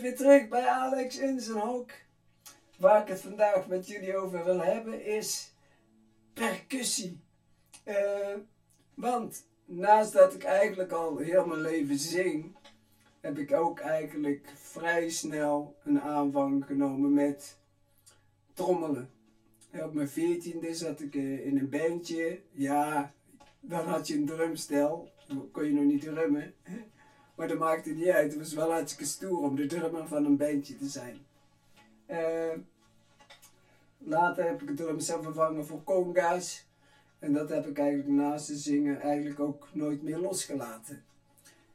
weer terug bij Alex in zijn hok. Waar ik het vandaag met jullie over wil hebben is percussie. Eh, want naast dat ik eigenlijk al heel mijn leven zing, heb ik ook eigenlijk vrij snel een aanvang genomen met trommelen. Op mijn veertiende zat ik eh, in een bandje. Ja, dan had je een drumstel. Kon je nog niet drummen. Maar dat maakte niet uit. Het was wel hartstikke stoer om de drummer van een bandje te zijn. Uh, later heb ik het drumstel vervangen voor conga's. En dat heb ik eigenlijk naast het zingen eigenlijk ook nooit meer losgelaten.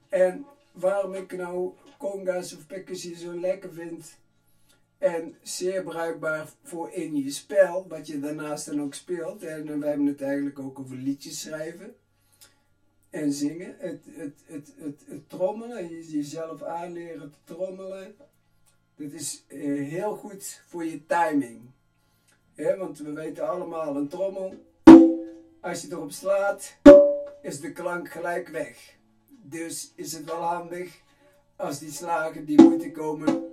En waarom ik nou conga's of percussie zo lekker vind en zeer bruikbaar voor in je spel, wat je daarnaast dan ook speelt. En we hebben het eigenlijk ook over liedjes schrijven en zingen. Het, het, het, het, het trommelen, jezelf aanleren te trommelen. Dat is eh, heel goed voor je timing. want we weten allemaal, een trommel, als je erop slaat, is de klank gelijk weg. Dus is het wel handig als die slagen die moeten komen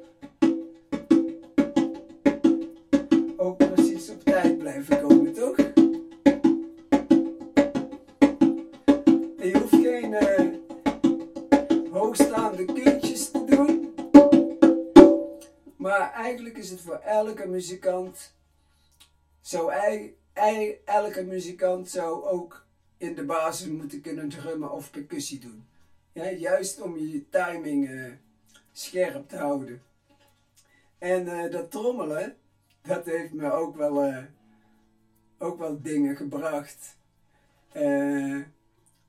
eigenlijk is het voor elke muzikant, zou hij, elke muzikant zou ook in de basis moeten kunnen drummen of percussie doen. Ja, juist om je timing uh, scherp te houden. En uh, dat trommelen, dat heeft me ook wel, uh, ook wel dingen gebracht.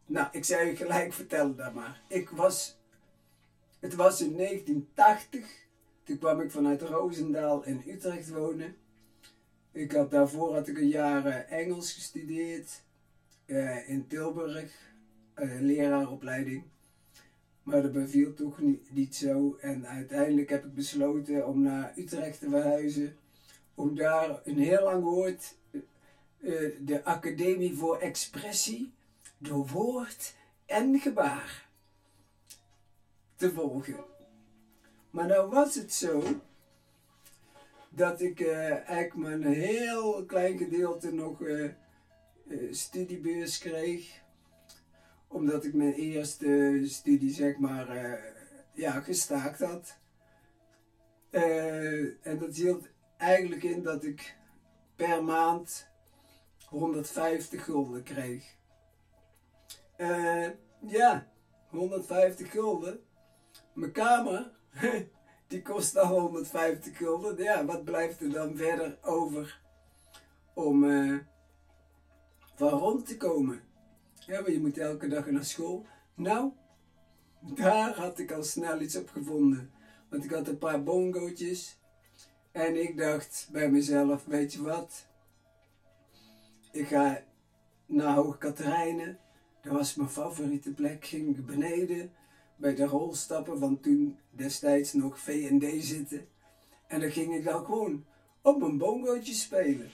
nou, ik zou je gelijk vertellen dat maar. Ik was, het was in 1980, toen kwam ik vanuit Roosendaal in Utrecht wonen. Ik had daarvoor had ik een jaar Engels gestudeerd in Tilburg, leraaropleiding. Maar dat beviel toch niet, zo. En uiteindelijk heb ik besloten om naar Utrecht te verhuizen. Om daar een heel lang woord, de Academie voor Expressie, door woord en gebaar te volgen. Maar nou was het zo dat ik uh, eigenlijk maar een heel klein gedeelte nog uh, studiebeurs kreeg omdat ik mijn eerste studie, zeg maar, ja, gestaakt had. En dat hield eigenlijk in dat ik per maand 150 gulden kreeg. Ja, 150 gulden. Mijn kamer, die kost al 150 gulden. Ja, wat blijft er dan verder over om van rond te komen? Je moet elke dag naar school. Nou, daar had ik al snel iets op gevonden. Want ik had een paar bongootjes. En ik dacht bij mezelf, weet je wat? Ik ga naar Hoog Katerijnen. Dat was mijn favoriete plek. Ging beneden bij de rolstappen van toen destijds nog V&D zitten. En dan ging ik dan gewoon op mijn bongootje spelen.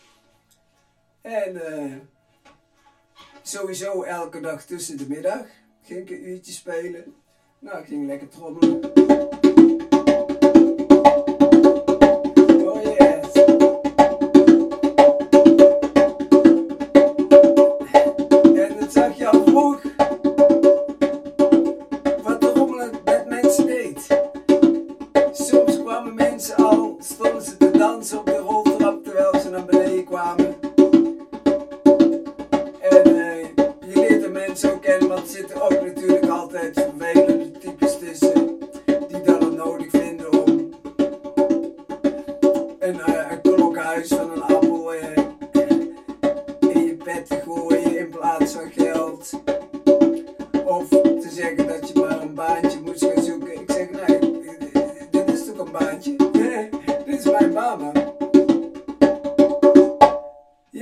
En... Uh, Sowieso elke dag tussen de middag ging ik een uurtje spelen. Nou, ik ging lekker trommelen.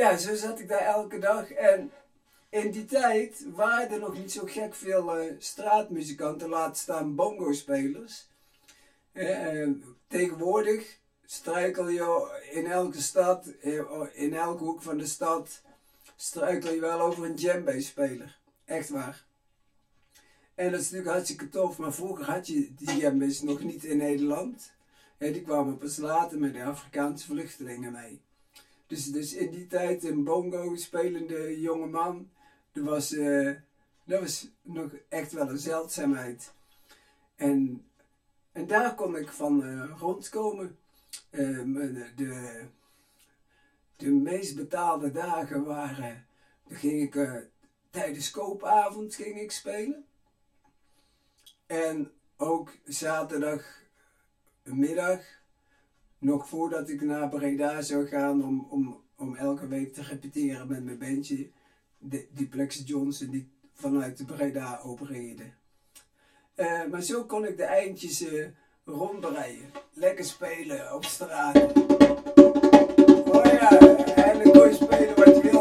Ja, zo zat ik daar elke dag en in die tijd waren er nog niet zo gek veel uh, straatmuzikanten, laat staan bongo-spelers. Uh, tegenwoordig struikel je in elke stad, eh, in elke hoek van de stad, struikel je wel over een djembe-speler. Echt waar. En dat is natuurlijk hartstikke tof, maar vroeger had je die jambes nog niet in Nederland. die kwamen pas later met de Afrikaanse vluchtelingen mee. Dus, dus in die tijd een bongo spelende jonge man, dat was, uh, dat was nog echt wel een zeldzaamheid. En, en daar kon ik van uh, rondkomen. Uh, de, de meest betaalde dagen waren, dan ging ik tijdens koopavond ging ik spelen. En ook zaterdagmiddag, nog voordat ik naar Breda zou gaan om, om, om elke week te repeteren met mijn bandje, de, die Plex Johnson die vanuit de Breda opereerde. Uh, maar zo kon ik de eindjes uh, rondbreien. Lekker spelen op straat. Oh ja, eindelijk kon spelen wat je wilt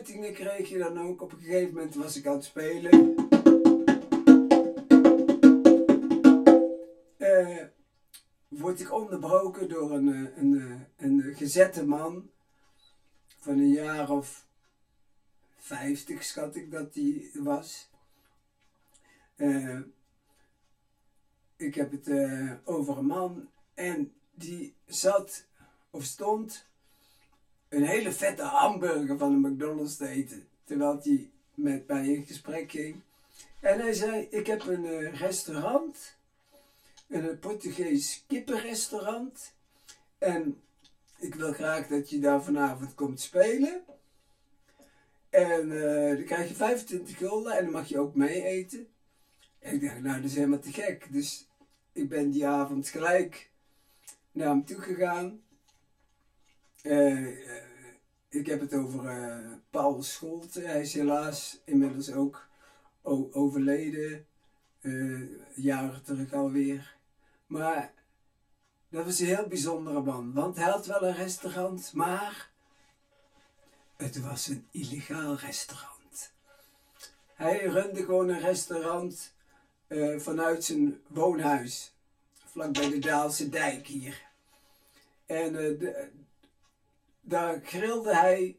ontmoetingen kreeg je dan ook. Op een gegeven moment was ik aan het spelen. word ik onderbroken door een, een, een, een gezette man van een jaar of 50 schat ik dat die was. Uh, ik heb het uh, over een man en die zat of stond een hele vette hamburger van de McDonald's te eten. Terwijl hij met mij in gesprek ging. En hij zei, ik heb een uh, restaurant, een Portugees kippenrestaurant. En ik wil graag dat je daar vanavond komt spelen. En uh, dan krijg je 25 gulden en dan mag je ook mee eten. En ik dacht, nou, dat is helemaal te gek. Dus ik ben die avond gelijk naar hem toe gegaan. Uh, ik heb het over uh, Paul Scholte. Hij is helaas inmiddels ook overleden. jaren terug alweer. Maar dat was een heel bijzondere man. Want hij had wel een restaurant, maar het was een illegaal restaurant. Hij runde gewoon een restaurant vanuit zijn woonhuis. Vlakbij de Daalse dijk hier. En uh, de, daar grilde hij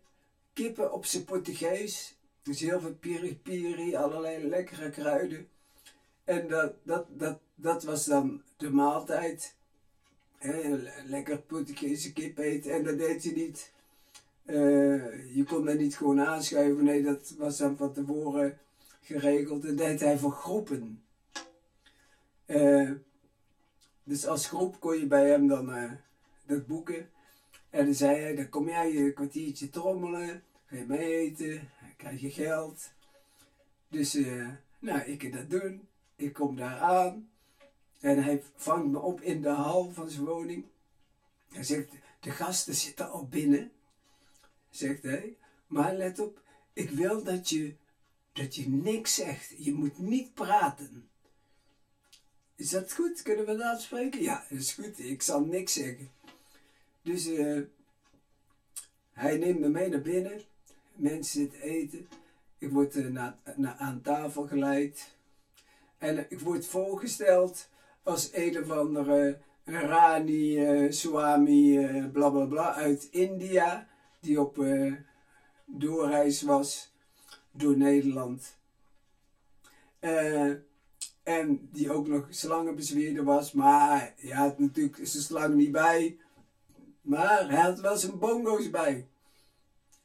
kippen op zijn Portugees. Dus heel veel piri-piri, allerlei lekkere kruiden. En dat, dat, dat, dat was dan de maaltijd lekker Portugese kip eten. En dat deed je niet. Uh, je kon dat niet gewoon aanschuiven. Nee, dat was dan van tevoren geregeld. Dat deed hij voor groepen. Uh, dus als groep kon je bij hem dan uh, dat boeken. En dan zei hij, dan kom jij een kwartiertje trommelen. Ga je mee eten. krijg je geld. Dus, nou, ik kan dat doen. Ik kom daar aan. En hij vangt me op in de hal van zijn woning. Hij zegt, de gasten zitten al binnen, zegt hij. Maar let op, ik wil dat je, dat je niks zegt. Je moet niet praten. Is dat goed? Kunnen we dat spreken? Ja, dat is goed. Ik zal niks zeggen. Dus uh, hij neemt me mee naar binnen. Mensen zitten eten. Ik word uh, aan tafel geleid. En ik word voorgesteld als een of andere Rani Swami bla bla bla uit India, die op doorreis was door Nederland. en die ook nog slangenbezweerder was, maar had natuurlijk zijn slang niet bij. Maar hij had wel zijn bongo's bij.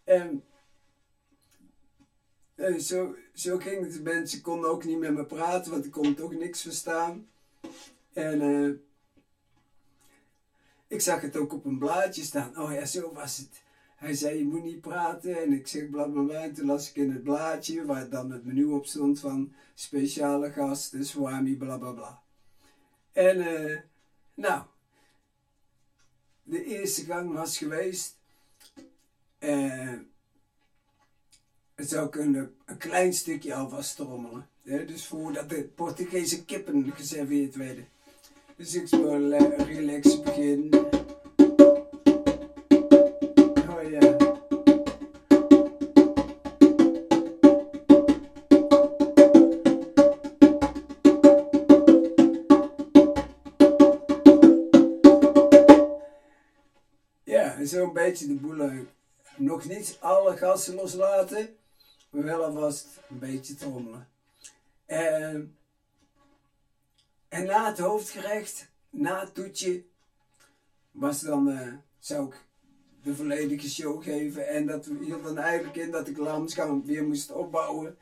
En zo, zo ging het. De mensen konden ook niet met me praten, want ik kon toch niks verstaan. En uh, ik zag het ook op een blaadje staan. Oh ja, zo was het. Hij zei, je moet niet praten. En ik zeg blablabla. En toen las ik in het blaadje, waar dan het menu op stond van speciale gasten, Swami, blablabla. En uh, nou, de eerste gang was geweest. Het zou kunnen een klein stukje alvast trommelen. Dus voordat de Portugese kippen geserveerd werden. Dus ik speel relax beginnen. Zo'n beetje de boel uit. Nog niet alle gassen loslaten, maar wel alvast een beetje trommelen. En, en na het hoofdgerecht, na het toetje, was dan, uh, zou ik de volledige show geven. En dat hield dan eigenlijk in dat ik Lamskamp weer moest opbouwen.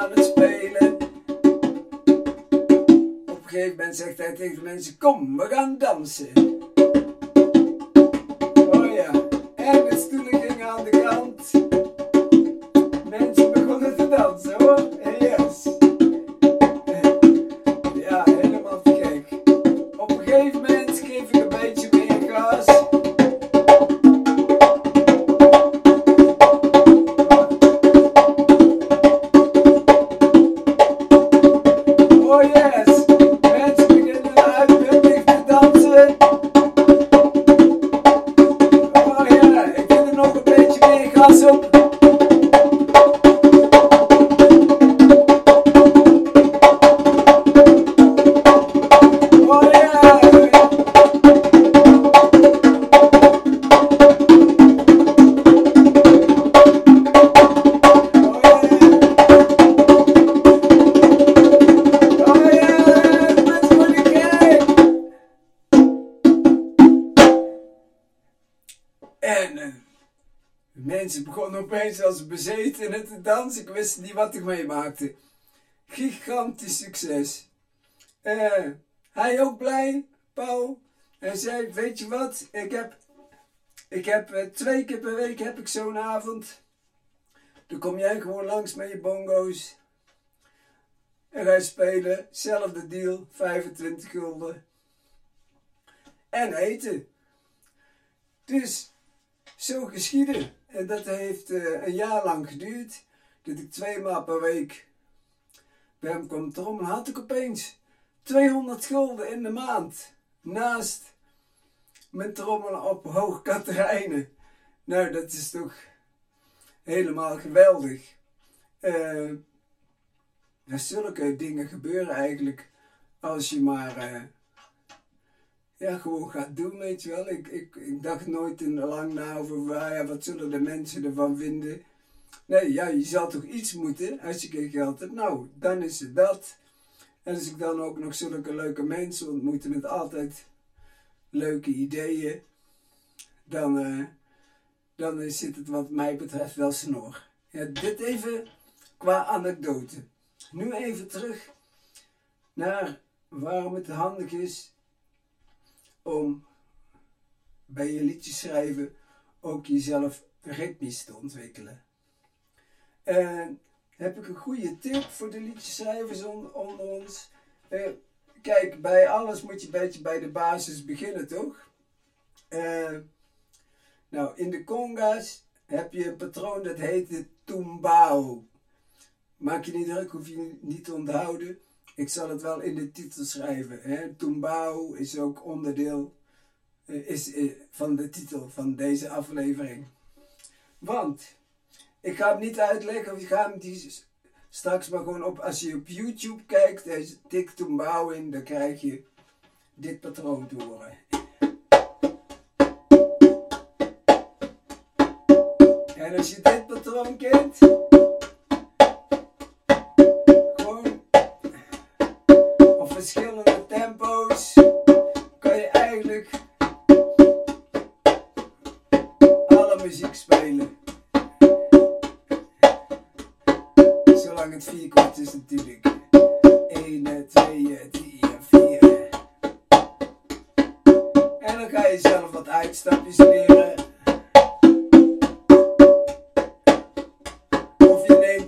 Aan het spelen. Op een gegeven moment zegt hij tegen de mensen: Kom, we gaan dansen. Opeens als bezeten te dansen. Ik wist niet wat ik meemaakte. Gigantisch succes. Uh, hij ook blij, Paul. Hij zei, weet je wat, ik heb, ik heb uh, twee keer per week heb ik zo'n avond. Dan kom jij gewoon langs met je bongo's. En wij spelen, zelfde deal, 25 gulden. En eten. Dus, zo geschieden. En dat heeft uh, een jaar lang geduurd. Dat ik twee maal per week bij hem kwam trommelen. Had ik opeens 200 gulden in de maand. Naast mijn trommelen op Hoog Katerijnen. Nou, dat is toch helemaal geweldig. Uh, zulke dingen gebeuren eigenlijk als je maar... Uh, ja, gewoon gaat doen, weet je wel. Ik, ik, ik dacht nooit in lang na over ah, ja, wat zullen de mensen ervan vinden. Nee, ja, je zal toch iets moeten als je geen geld hebt. Nou, dan is het dat. En als ik dan ook nog zulke leuke mensen ontmoet met altijd leuke ideeën, dan, uh, dan zit het wat mij betreft wel snor. Ja, dit even qua anekdote. Nu even terug naar waarom het handig is om bij je liedjes schrijven ook jezelf ritmisch te ontwikkelen. En heb ik een goede tip voor de liedjeschrijvers onder ons. Uh, kijk, bij alles moet je een beetje bij de basis beginnen, toch? Uh, nou, in de conga's heb je een patroon dat heet de tumbao. Maak je niet druk, hoef je niet te onthouden. Ik zal het wel in de titel schrijven. Hè? Tumbao is ook onderdeel eh, is, eh, van de titel van deze aflevering. Want ik ga hem niet uitleggen, ik ga straks maar gewoon op. Als je op YouTube kijkt, tik Tumbao in, dan krijg je dit patroon te horen. En als je dit patroon kent.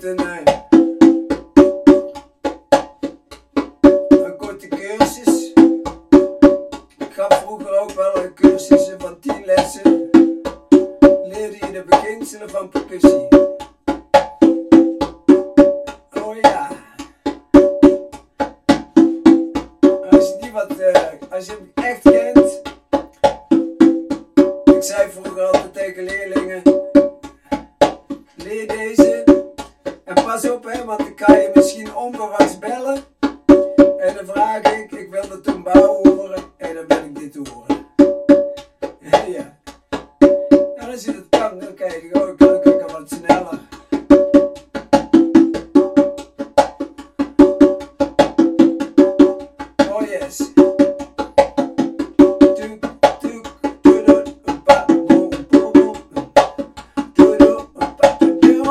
Of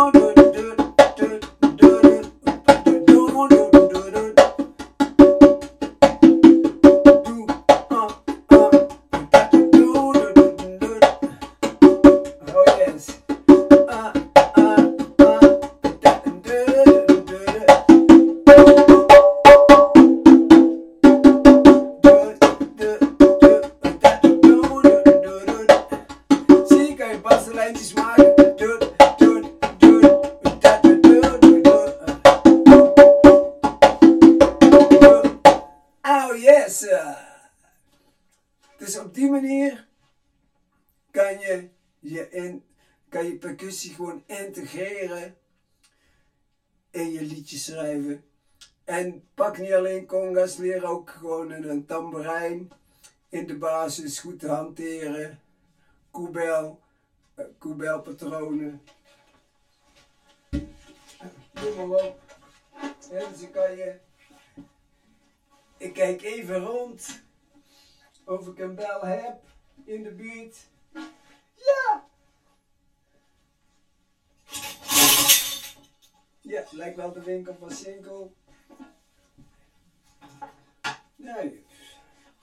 Oh schrijven. En pak niet alleen congas, leer ook gewoon een tamboerijn in de basis goed te hanteren. Koebel, eh, koebelpatronen. Noem maar op. En zo kan je... Ik kijk even rond of ik een bel heb in de buurt. Ja, lijkt wel de winkel van Sinkel. Nee,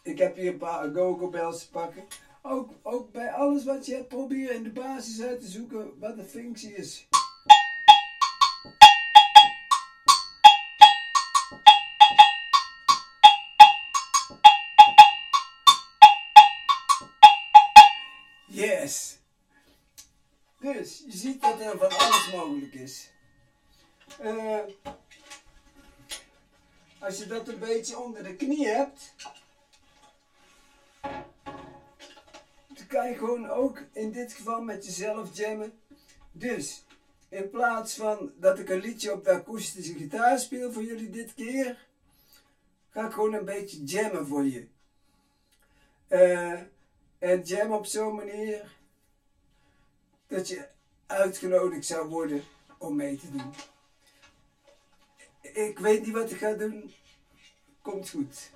ik heb hier een paar go-go-bells te pakken. Ook, ook bij alles wat je hebt, probeer in de basis uit te zoeken wat de functie is. Yes! Dus, je ziet dat er van alles mogelijk is. Eh, als je dat een beetje onder de knie hebt, dan kan je gewoon ook in dit geval met jezelf jammen. Dus, in plaats van dat ik een liedje op de akoestische gitaar speel voor jullie dit keer, ga ik gewoon een beetje jammen voor je. Eh, en jam op zo'n manier dat je uitgenodigd zou worden om mee te doen. Ik weet niet wat ik ga doen. Komt goed.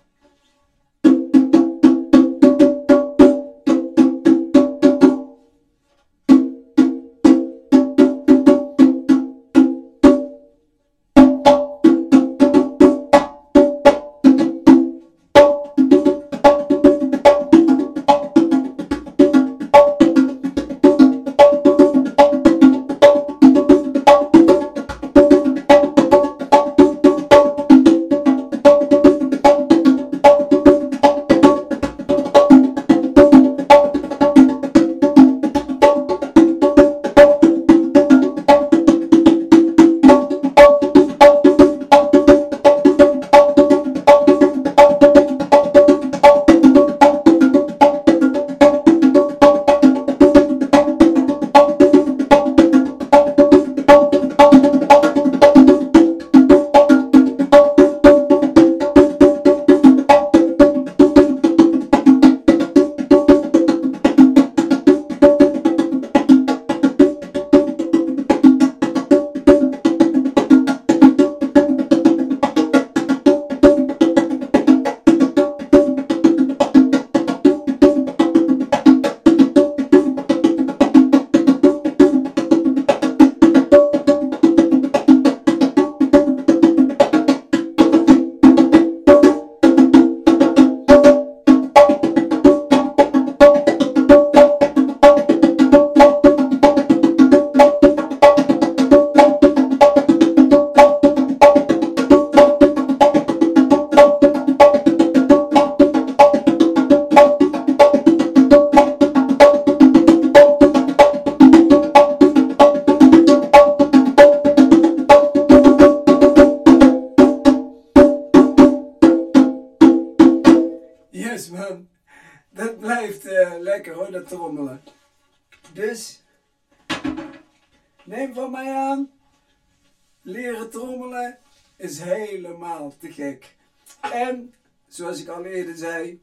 Trommelen is helemaal te gek. En, zoals ik al eerder zei,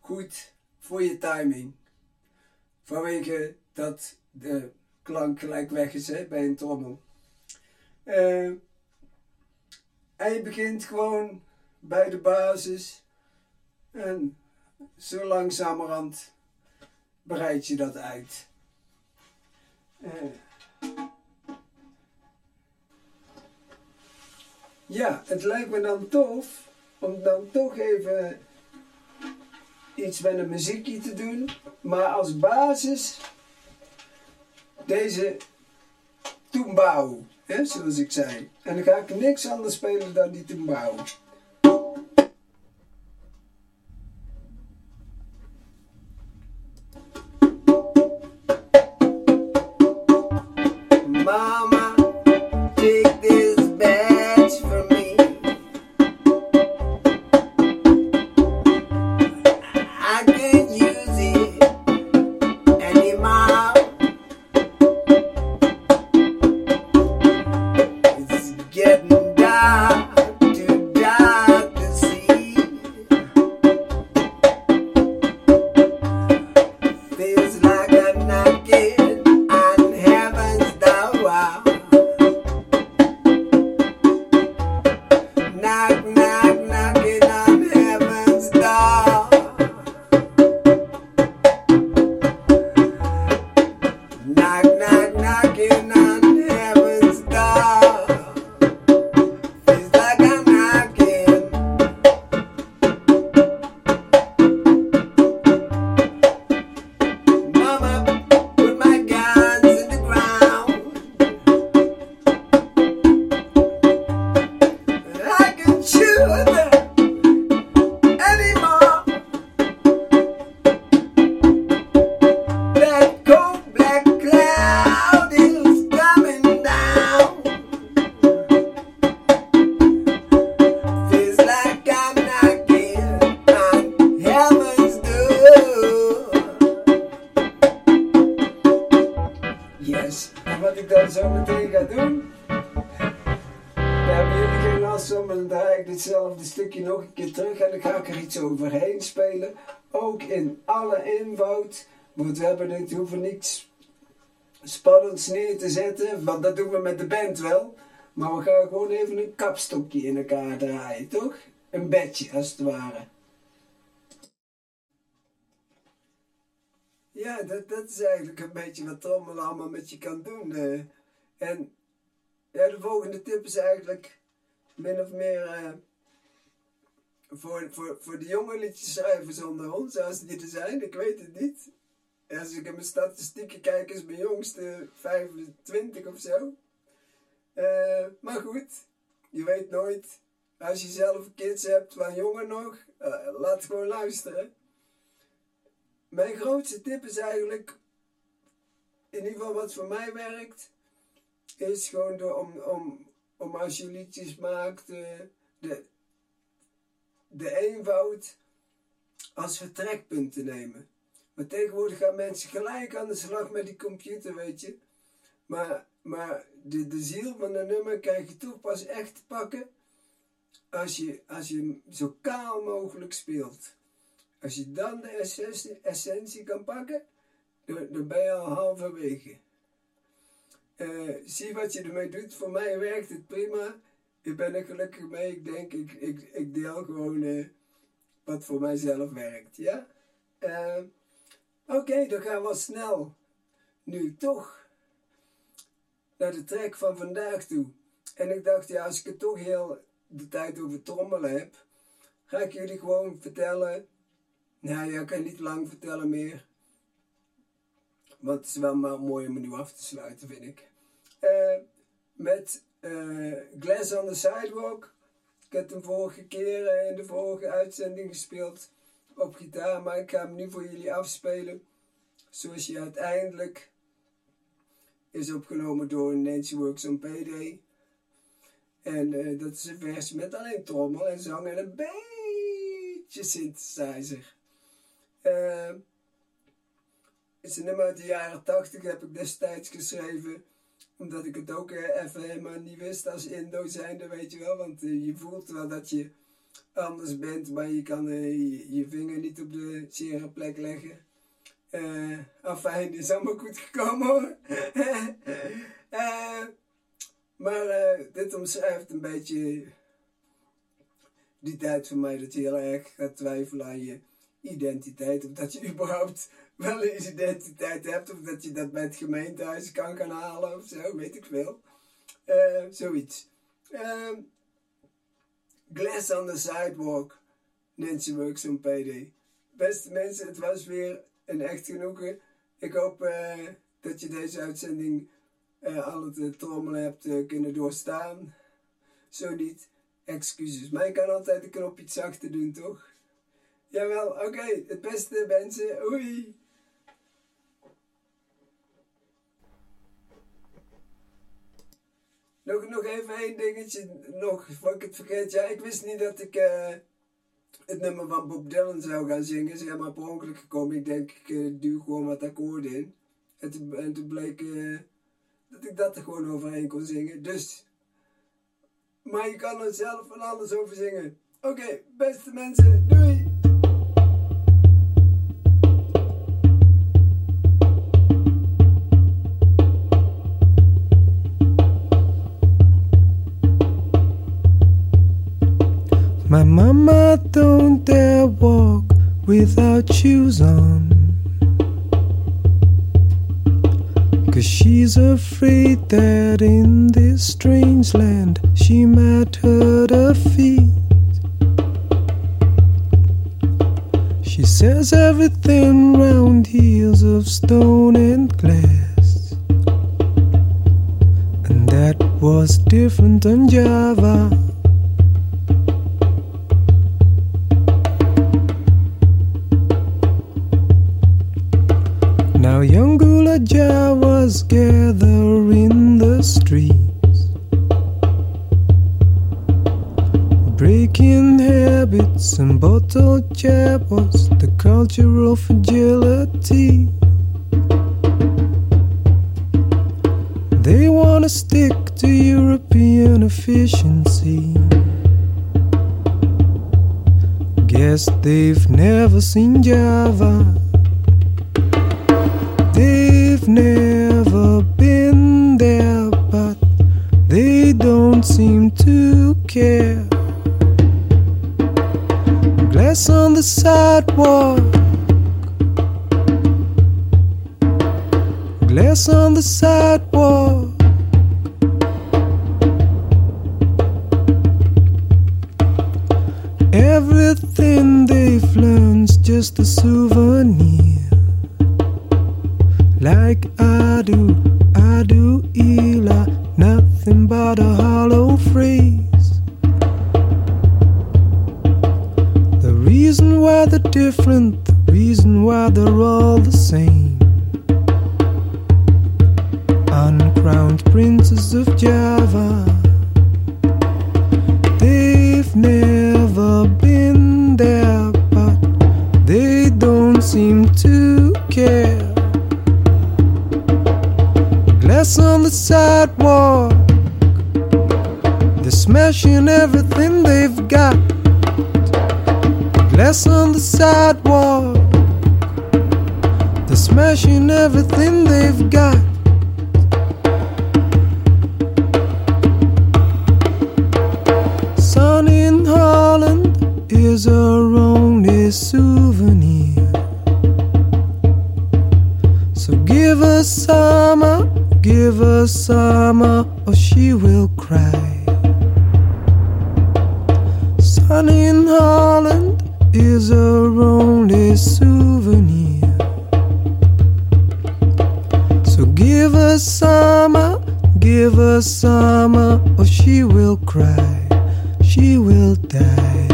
goed voor je timing. Vanwege dat de klank gelijk weg is hè, bij een trommel. Uh, en je begint gewoon bij de basis. En zo langzamerhand bereid je dat uit. Uh, ja, het lijkt me dan tof om dan toch even iets met een muziekje te doen. Maar als basis deze tumbao, hè, zoals ik zei. En dan ga ik niks anders spelen dan die tumbao. Hetzelfde stukje nog een keer terug en dan ga ik er iets overheen spelen. Ook in alle invoud. Want we hebben niet, hoeven niets spannends neer te zetten. Want dat doen we met de band wel. Maar we gaan gewoon even een kapstokje in elkaar draaien, toch? Een bedje, als het ware. Ja, dat, dat is eigenlijk een beetje wat trommelen allemaal met je kan doen. Uh. En ja, de volgende tip is eigenlijk min of meer uh, voor, voor, voor de jonge liedjes schrijven zonder ons, zoals die er zijn, ik weet het niet. Als ik in mijn statistieken kijk, is mijn jongste 25 of zo. Uh, maar goed, je weet nooit. Als je zelf kids hebt van jonger nog, laat gewoon luisteren. Mijn grootste tip is eigenlijk, in ieder geval wat voor mij werkt, is gewoon om, om, om als je liedjes maakt, de, de eenvoud als vertrekpunt te nemen. Maar tegenwoordig gaan mensen gelijk aan de slag met die computer, weet je. Maar, maar de, de ziel van een nummer krijg je toch pas echt te pakken als je, als je zo kaal mogelijk speelt. Als je dan de essentie, essentie kan pakken, dan, ben je al halverwege. Uh, zie wat je ermee doet. Voor mij werkt het prima ik ben er gelukkig mee. Ik denk, ik, ik, ik deel gewoon uh, wat voor mijzelf werkt. Ja? Uh, Oké, dan gaan we snel. Nu toch naar de trek van vandaag toe. En ik dacht, ja, als ik het toch heel de tijd over trommelen heb, ga ik jullie gewoon vertellen. Nou ja, ik kan niet lang vertellen meer. Want het is wel maar mooi om nu af te sluiten, vind ik. Uh, met uh, Glass on the Sidewalk. Ik heb hem vorige keer in de vorige uitzending gespeeld op gitaar, maar ik ga hem nu voor jullie afspelen. Zoals je uiteindelijk is opgenomen door Nancy Works on Payday. En uh, dat is een versie met alleen trommel en zang en een beetje synthesizer. Uh, het is een nummer uit de jaren 80, heb ik destijds geschreven omdat ik het ook eh, even helemaal niet wist als Indo zijnde, weet je wel. Want eh, je voelt wel dat je anders bent, maar je kan eh, je, vinger niet op de zere plek leggen. Uh, afijn, is allemaal goed gekomen hoor. maar dit omschrijft een beetje die tijd voor mij dat je heel erg gaat twijfelen aan je identiteit. Of dat je überhaupt wel een identiteit hebt. Of dat je dat bij het gemeentehuis kan gaan halen of zo, weet ik veel. zoiets. Ehm, glass on the sidewalk. Nancy Works on PD. Beste mensen, het was weer een echt genoegen. Ik hoop uh, dat je deze uitzending uh, al het uh, trommelen hebt kunnen doorstaan. Zo niet, excuses. Maar je kan altijd een knopje zachter doen, toch? Jawel, oké. Het beste mensen. Oei. Nog, nog even één dingetje. Nog, voor ik het vergeet. Ja, ik wist niet dat ik het nummer van Bob Dylan zou gaan zingen. Ze hebben maar per ongeluk gekomen. Ik denk, ik uh, duw gewoon wat akkoorden in. En toen, en toen bleek uh, dat ik dat er gewoon overheen kon zingen. Dus, maar je kan er zelf van alles over zingen. Oké, beste mensen, doei! My mama don't dare walk without shoes on. Cause she's afraid that in this strange land she might hurt her feet. She says everything round here's of stone and glass. And that was different on Java. Wanna stick to European efficiency. Guess they've never seen Java. They've never been there, but they don't seem to care. Glass on the sidewalk, glass on the sidewalk. Souvenir. Like I do, I do Ela, nothing but a hollow phrase. The reason why they're different, the reason why they're all the same. Uncrowned princes of Java, they've never sidewalk. They're smashing everything they've got. Glass on the sidewalk. They're smashing everything they've got. Give her summer, give her summer or she will cry. She will die.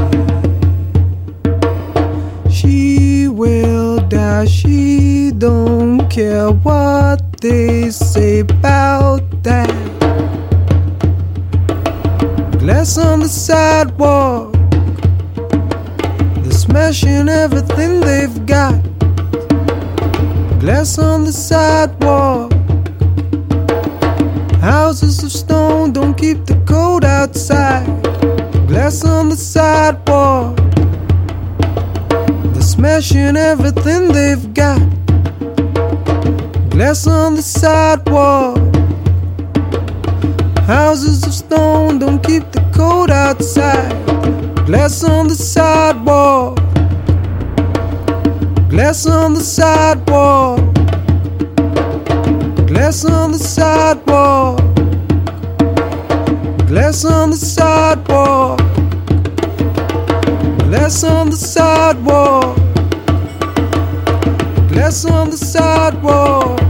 She will die. She don't care what they say about that? Glass on the sidewalk, they're smashing everything they've got. Glass on the sidewalk, smashing everything they've got. Glass on the sidewalk. Houses of stone don't keep the cold outside. Glass on the sidewalk. Glass on the sidewalk. Glass on the sidewalk. Glass on the sidewalk. Glass on dress on the sidewalk.